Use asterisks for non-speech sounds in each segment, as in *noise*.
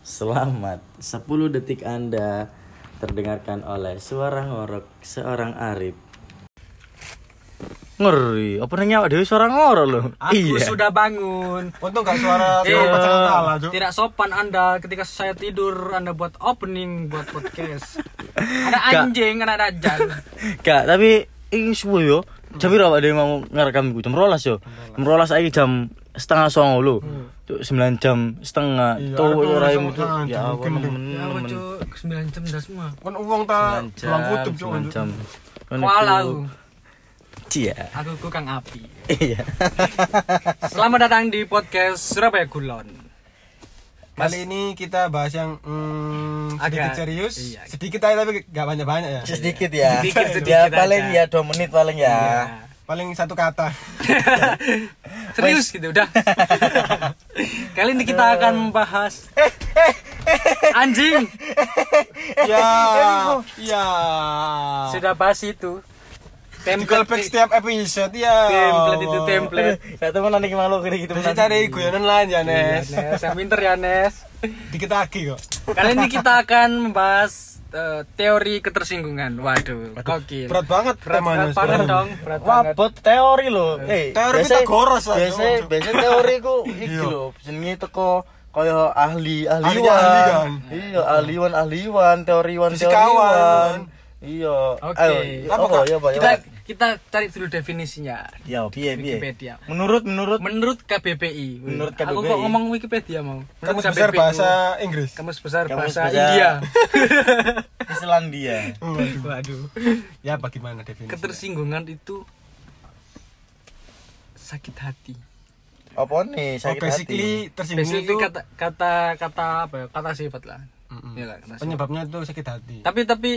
Selamat 10 detik Anda terdengarkan oleh suara ngorok seorang Arif. Ngeri, apa nanya dewe suara ngorok loh. Aku sudah bangun. Untung gak suara Iya. kepala, Cuk. Tidak sopan Anda ketika saya tidur Anda buat opening buat podcast. Ada anjing, ada dajjal. *laughs* Gak, tapi ini subuh yo. Jam berapa dia mau ngerekam iku? Jam rolas yo. Jam rolas lagi jam setengah songo lo. Tuh 9 jam setengah. Iya, Tuh aduh, ora langsung itu. tangan, Ya Mungkin, Ya cuk, 9 jam dah semua. Kan uang tak 9 pulang kutub, Cuk. 9 jam. Kan Kuala aku. Cia. Aku kukang api. Iya. *laughs* Selamat datang di podcast Surabaya Gulon. Kali ini kita bahas yang mm, sedikit Agak- serius. iya. Sedikit aja tapi gak banyak-banyak ya. Sedikit ya. Sedikit, ya sedikit paling aja. ya 2 menit paling ya. Ya. Paling satu kata. *laughs* Serius gitu udah. *laughs* Kali ini kita akan membahas anjing. ya, ya. Sudah bahas itu. Di callback setiap episode ya. template itu template. *laughs* Ya teman nanti malu gini gitu. Bisa cari guyonan lain ya, Iya, Nes. Nes, yang pinter ya Nes. *laughs* Dikit lagi kok. Kali ini kita akan membahas eh, teori ketersinggungan. Waduh, kokil. Berat banget berat, berat banget dong, berat banget. Wabot teori lo. Eh, Teori biasa- Pitagoras lah, Biasa biasa teori ku *laughs* iki Iya. lho, jenenge teko kaya ahli ahliwan. Ahli kan. Iya, ahliwan ahliwan, teoriwan teoriwan. Iya. Oke. Ayo, Apa, apa Kak? ya, Pak? Kita kita cari dulu definisinya. Ya, piye piye. Wikipedia. Menurut menurut Menurut KBBI. Menurut Aku KBBI. kok ngomong Wikipedia mau. Kamu besar bahasa Inggris. Kamus besar bahasa. India. *laughs* Islandia. Waduh. Waduh. Ya bagaimana definisi? Ketersinggungan itu sakit hati. Apa nih? Oh, Sakit basically hati. tersinggung Basically itu kata kata kata apa ya? Kata sifat lah. Mm-mm. Iya kan? Penyebabnya itu sakit hati. Tapi tapi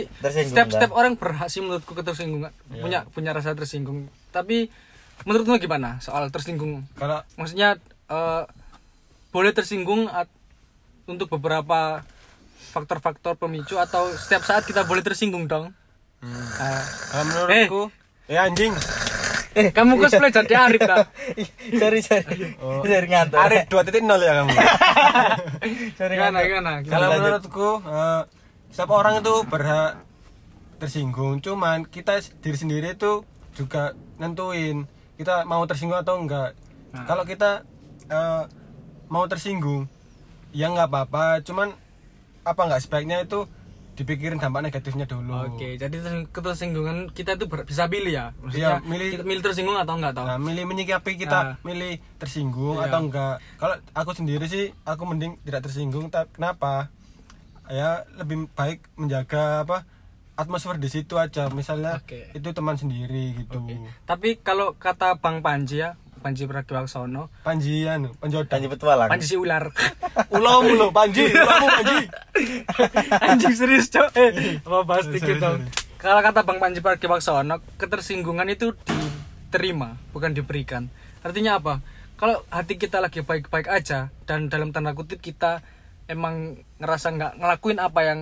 setiap orang berhasil menurutku ketersinggungan punya punya rasa tersinggung. Tapi menurutmu gimana soal tersinggung? Kalau Maksudnya eh, boleh tersinggung at- untuk beberapa faktor-faktor pemicu atau setiap saat kita boleh tersinggung dong? Ah. kalau menurutku, eh anjing, eh, kamu cosplay jadi Arif tak? *laughs* Sorry, sorry. Sorry ngantuk. Arif 2.0 ya kamu. *laughs* Sorry Gimana ngantuk. gimana? Kalau gimana? menurutku eh, setiap orang itu berhak tersinggung, cuman kita diri sendiri itu juga nentuin kita mau tersinggung atau enggak. Nah. Kalau kita eh, mau tersinggung, ya nggak apa-apa, cuman apa nggak sebaiknya itu dipikirin dampak negatifnya dulu. Oke, jadi tersing- ketersinggungan kita itu bisa pilih ya. Maksudnya Iya, milih- kita milih tersinggung atau enggak tahu. Nah, milih menyikapi kita Nah. milih tersinggung Iya. atau enggak. Kalau aku sendiri sih aku mending tidak tersinggung. Kenapa? Ya lebih baik menjaga apa atmosfer di situ aja. Misalnya Oke. itu teman sendiri gitu. Oke. Tapi kalau kata Bang Panji ya, Panji Pragiwaksono, Panji anu, penjodoh. Panji petualang. Panji si ular. *laughs* Ulomu lo, Panji, *laughs* ulomu Panji. Anjing serius, Cok. Eh, apa bahas Sorry, dikit dong. Kalau kata Bang Panji Pragiwaksono, ketersinggungan itu diterima, bukan diberikan. Artinya apa? Kalau hati kita lagi baik-baik aja dan dalam tanda kutip kita emang ngerasa nggak ngelakuin apa yang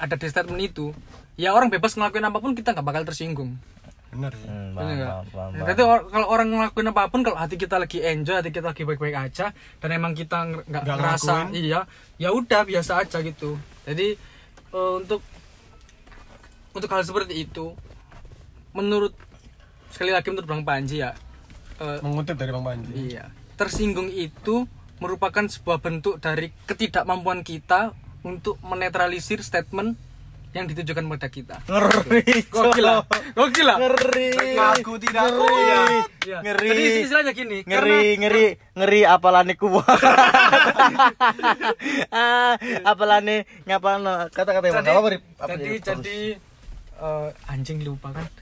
ada di statement itu, ya orang bebas ngelakuin apa pun kita nggak bakal tersinggung. Benar sih. Hmm, paham, paham, Nah, paham. Berarti or- kalau orang ngelakuin apa pun, kalau hati kita lagi enjoy, hati kita lagi baik-baik aja, dan emang kita nggak ngerasa, ngelakuin. iya, ya udah biasa aja gitu. Jadi eh, untuk untuk hal seperti itu, menurut sekali lagi menurut Bang Panji ya, eh, Mengutip dari Bang Panji. iya, tersinggung itu merupakan sebuah bentuk dari ketidakmampuan kita untuk menetralisir statement yang ditujukan pada kita. Ngeri. Gokil lah, gokil lah. Ngeri. Aku tidak Ngeri. kuat. Iya. Ngeri. Jadi istilahnya gini, ngeri ngeri ngeri apalane ku *laughs* ah apalane ngapalno kata-kata jadi, apa Rip? Apa jadi jadi eh, anjing lupa kan *laughs*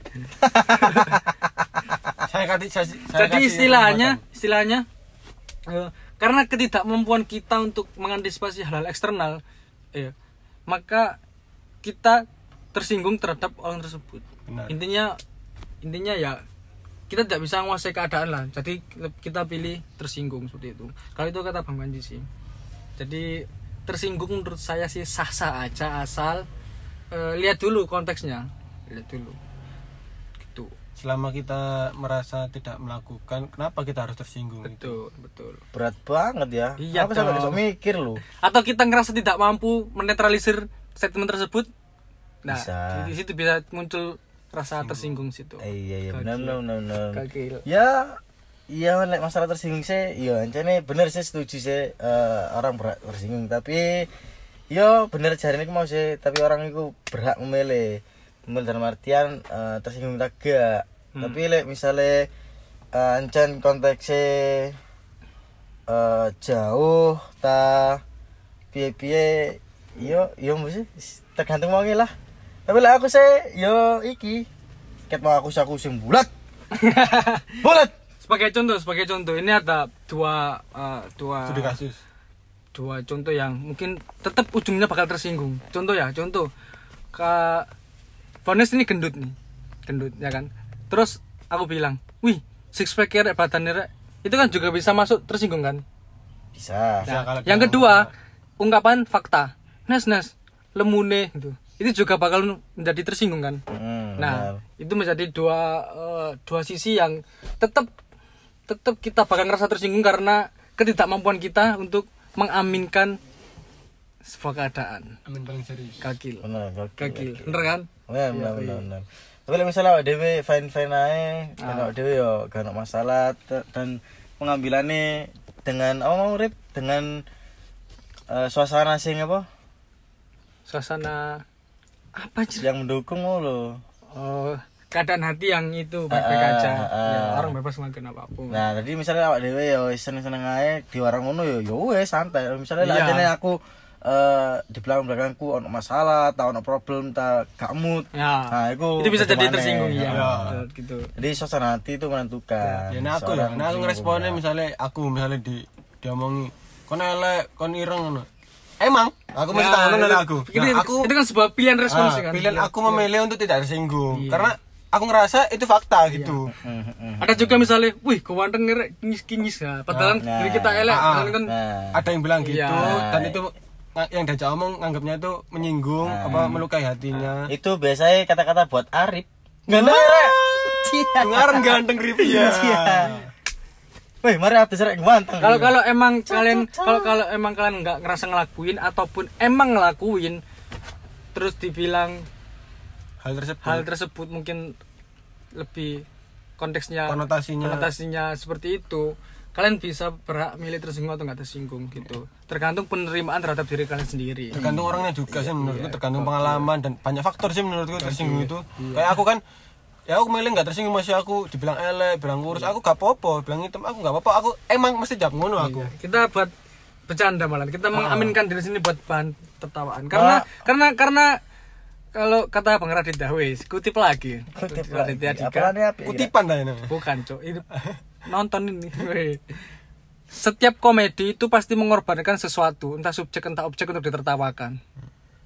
Saya kasih saya, saya jadi kasih istilahnya istilahnya eh, karena ketidakmampuan kita untuk mengantisipasi hal-hal eksternal ya, maka kita tersinggung terhadap orang tersebut. Benar. intinya intinya ya kita tidak bisa menguasai keadaan lah. Jadi kita pilih tersinggung seperti itu. Kalau itu kata bang Panji sih. Jadi tersinggung menurut saya sih sah sah aja asal eh, lihat dulu konteksnya. Lihat dulu. Selama kita merasa tidak melakukan kenapa kita harus tersinggung betul betul. Berat banget ya. Iya aku sampai mikir lu? Atau kita ngerasa tidak mampu menetralisir statement tersebut nah Bisa. di situ bisa muncul rasa tersinggung situ. Eh, iya iya. Benar benar benar. Ya iya nek masalah tersinggung sih iya ancane bener sih setuju sih eh, orang berhak tersinggung. Tapi yo bener jari ini mau sih tapi orang itu berhak memilih. Memilih dalam artian eh, tersinggung tak gak. Tapi lek misalnya eh, ancen konteksnya eh, jauh ta piye piye yo yo mesti tergantung mau lah. Tapi lah aku sih yo iki. Ket mau aku aku sing bulat. *laughs* Bulat! Sebagai contoh sebagai contoh. Ini ada dua eh, dua studi kasus. dua contoh yang mungkin tetap ujungnya bakal tersinggung. Contoh ya contoh. Ke Vanessa ini gendut nih. Gendut ya kan? Terus aku bilang wih six pack rek badannya rek. Itu kan juga bisa masuk tersinggung kan? Bisa. Bisa, kalau yang dia- kedua ungkapan fakta nes nes lemune gitu. Itu juga bakal menjadi tersinggung kan? Hmm, nah benar. itu menjadi dua eh, dua sisi yang tetap tetap kita bakal ngerasa tersinggung karena ketidakmampuan kita untuk mengaminkan sebuah keadaan. Amin paling serius. Gagil. Benar gagil bener kan? Benar benar benar benar. Tapi lek misalnya awak dewe fine fine aja kan awak dewe yo gak ada masalah dan pengambilannya dengan apa mau rip? Dengan eh, suasana sing apa suasana apa sih yang mendukung lo oh keadaan hati yang itu baik-baik Ah, aja ah, Ya, ah. orang bebas ngelakuin apa pun Nah, jadi misalnya awak dhewe ya wis seneng-seneng ae di warung ngono ya ya wis santai. Misalnya Iya. lah aku eh di belakang belakangku ono masalah, tak ono problem, tak gak mood. ya Nah, itu itu bisa jadi tersinggung ya, Ya. Betul, gitu Jadi suasana hati itu menentukan. ya nah aku ya nah aku ngeresponnya ya. misalnya aku misalnya di diomongi kon elek kon ireng ngono emang aku masih Ya, itu- aku itu, nah, aku itu kan sebuah pilihan respons ah, kan pilihan Iya. aku memilih untuk tidak tersinggung Iya. karena aku ngerasa itu fakta gitu Hmm, hmm, hmm. ada juga misalnya wih ganteng ngerek kinyis kinyis ya padahal Nah, diri kita elek ah, padahal kan Nah, ada yang bilang gitu Iya. dan itu yang diajak omong nganggapnya itu menyinggung Nah. apa melukai hatinya itu biasanya kata-kata buat Arif. Ganteng rek. Cia. dengaran ganteng rip ya Wih, mari atas rek ganteng. kalau kalau emang kalian kalau kalau emang kalian nggak ngerasa ngelakuin ataupun emang ngelakuin terus dibilang hal tersebut. hal tersebut mungkin lebih konteksnya konotasinya. konotasinya seperti itu kalian bisa berhak milih tersinggung atau nggak tersinggung gitu. Tergantung penerimaan terhadap diri kalian sendiri. Tergantung orangnya juga sih menurutku tergantung pengalaman dan banyak faktor sih menurutku tersinggung itu. Iya. kayak aku kan ya aku milih nggak tersinggung masih aku dibilang elek bilang kurus. Aku gak apa-apa bilang hitam. Aku gak apa-apa. Aku emang mesti jawab ngono aku. Kita buat bercanda malah. Kita mengaminkan diri sini buat bahan tertawaan. Karena karena karena kalau kata Bang Radit Dawes kutip lagi. Kutip Radit lagi. Dika. Kutipan dah ini. Bukan cok ini nonton ini setiap komedi itu pasti mengorbankan sesuatu. Entah subjek entah objek untuk ditertawakan.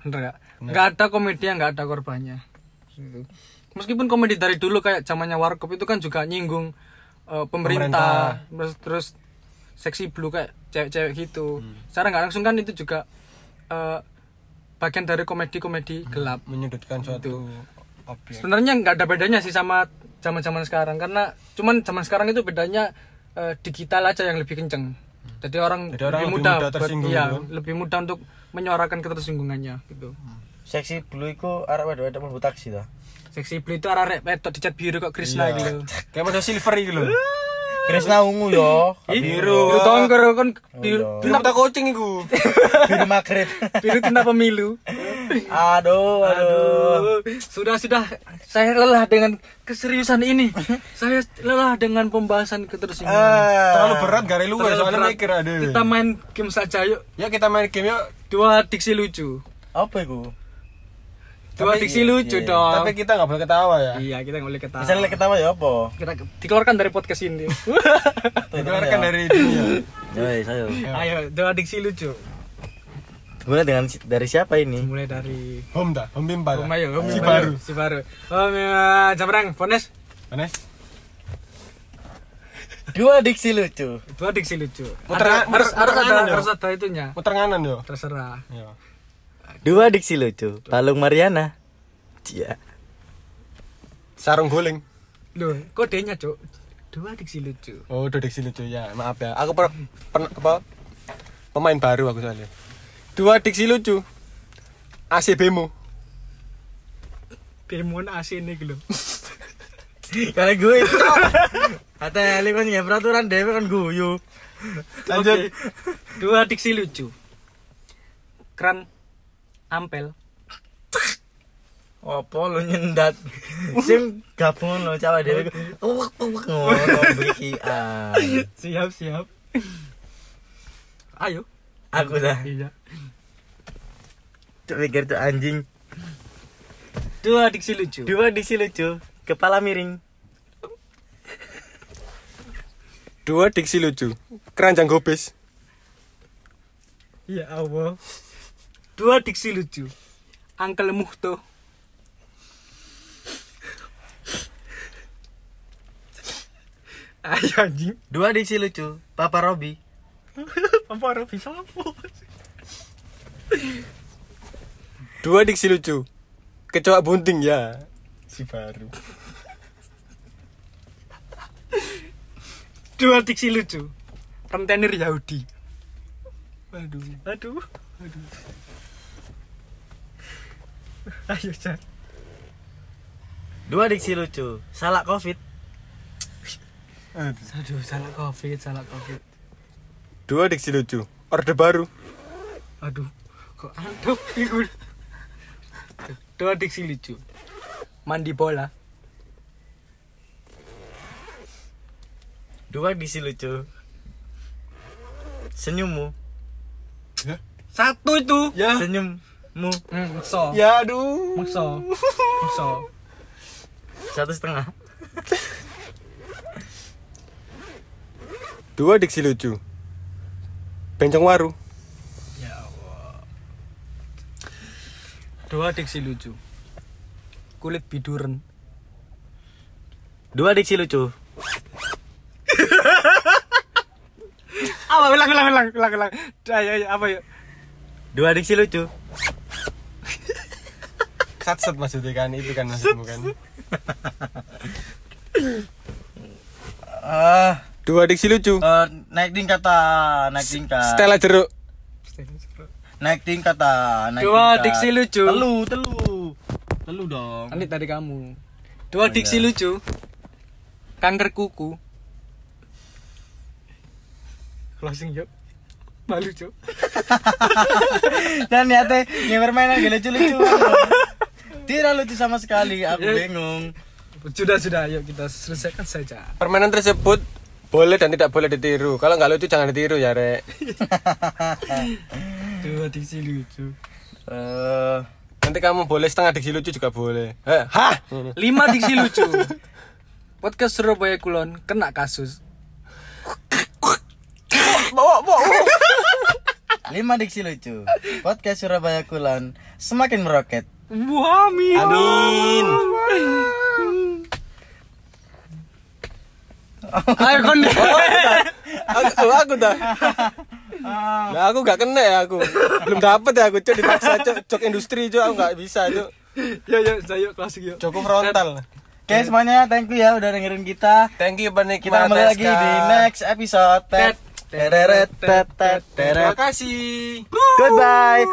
Bener gak? nggak ada komedi yang nggak ada korbannya. Gitu. Meskipun komedi dari dulu kayak zamannya warkop itu kan juga nyinggung eh, pemerintah, terus terus seksi blue kayak cewek-cewek gitu. Secara nggak langsung kan itu juga eh, bagian dari komedi-komedi gelap. Menyudutkan suatu objek. Sebenarnya nggak ada bedanya sih sama zaman zaman sekarang karena cuman zaman sekarang itu bedanya eh, digital aja yang lebih kenceng. Jadi orang, Jadi orang lebih lebih mudah, tersinggung iya, gitu. lebih mudah untuk menyuarakan ketersinggungannya gitu. Seksi blue iku arek wedok-wedok mlebu taksi ta. Seksi blue itu arah rek petok dicat biru kok Krishna gitu *laughs* kayak model silver gitu loh *laughs* Krisna ungu yo. biru. biru tongkar kan biru, biru mata kucing itu *laughs* Biru maghrib. biru tinta pemilu. Aduh, aduh. Aduh, sudah sudah. Saya lelah dengan keseriusan ini. Saya lelah dengan pembahasan ketersinggungan Ah. terlalu berat gak lu Terlalu soalnya berat. mikir ada kita main game saja yuk. Ya kita main game yuk. Dua diksi lucu. Apa iku? Dua Tapi- diksi lucu iya. dong tapi kita nggak boleh ketawa ya iya kita nggak boleh ketawa Misalnya ketawa ya apa? kita dikeluarkan dari podcast ini *laughs* dikeluarkan dari dunia Ya, ayo. ayo dua diksi lucu Mulai dengan dari siapa ini? mulai dari home dah home bimpa dah Om Ayo, Om si baru si baru Om ya, Jamrang, Pones, Anes Dua diksi lucu. dua diksi lucu. Muter- Ada- harus harus ada ya? harus ada itunya. muter nganan yo Terserah. Yo. Dua diksi lucu. Palung Mariana. Cia. sarung guling Loh, kodenya, Cuk. Dua diksi lucu. Oh, udah diksi lucu ya. Maaf ya. Aku per, per- apa? Pemain baru aku soalnya. Dua diksi lucu. AC Bemo. Demon AC ini gitu. *laughs* Karena gue itu. Kata Eli kan ya peraturan dewe kan guyu. Lanjut. Oke. Dua diksi lucu. Kran ampel. Apa lu nyendat? *laughs* Sing gabung lo cawa ngono beki. Ah. Siap, siap. Ayo. Aku dah. Iya. Cuk mikir tuh anjing. Dua diksi lucu. Dua diksi lucu, kepala miring. Dua diksi lucu. Keranjang gobes. Ya Allah. Dua diksi lucu. Angkel Muhto. Ayo anjing. Dua diksi lucu, Papa Robi. *laughs* Apa Robi apa? Dua diksi lucu. Kecoa bunting ya. Si baru. Dua diksi lucu. Rentenir Yahudi. Aduh, aduh, aduh. Ayo, Cak. Dua diksi lucu, salah covid. Aduh, salah covid, salah covid. Dua diksi lucu. Orde baru. Aduh, kok aduh, iku. Dua diksi lucu. Mandi bola. Dua diksi lucu. Senyummu, Satu itu. Ya. senyummu Hmm, makso. Ya aduh. Makso. Makso. satu setengah. Dua diksi lucu. Bencong waru. Ya Allah. Dua diksi lucu. Kulit biduren. Dua diksi lucu, Apa ulang ulang ulang ulang ulang. Ayo ayo apa yuk? dua diksi lucu. Satset maksudnya kan itu kan maksudmu kan. Ah, Dua diksi lucu. eh, naik tingkat ah, naik tingkat. Stella jeruk. Naik tingkat ah, naik Dua tingkat. diksi lucu. Telu, telu. Telu dong. Nanti tadi kamu. Dua diksi lucu. Kanker kuku. Closing yuk. Malu cuk. *laughs* Dan ya teh, yang permainan gak lucu-lucu. Tidak lucu sama sekali, aku Ya. bingung. Sudah sudah yuk kita selesaikan saja. Permainan tersebut boleh dan tidak boleh ditiru. Kalau nggak lucu jangan ditiru ya, Rek. *laughs* Dua diksi lucu. Eh, Nanti kamu boleh setengah diksi lucu juga boleh. Eh, hah? *laughs* Lima diksi lucu. Podcast Surabaya Kulon kena kasus. lima diksi lucu. Podcast Surabaya Kulon semakin meroket. Wah, amin. Amin. Ayo konde. Aku, aku dah. Nah, aku nggak kena ya aku. Belum dapet ya aku, Cuk, dipaksa, Cuk. Cok industri, Cuk, aku nggak bisa, Cuk. Yo yo, saya closing yuk. Cukup frontal. Oke semuanya, thank you ya udah dengerin kita. Thank you penikmat Kita kembali lagi di next episode. Tet, Terima kasih. Goodbye.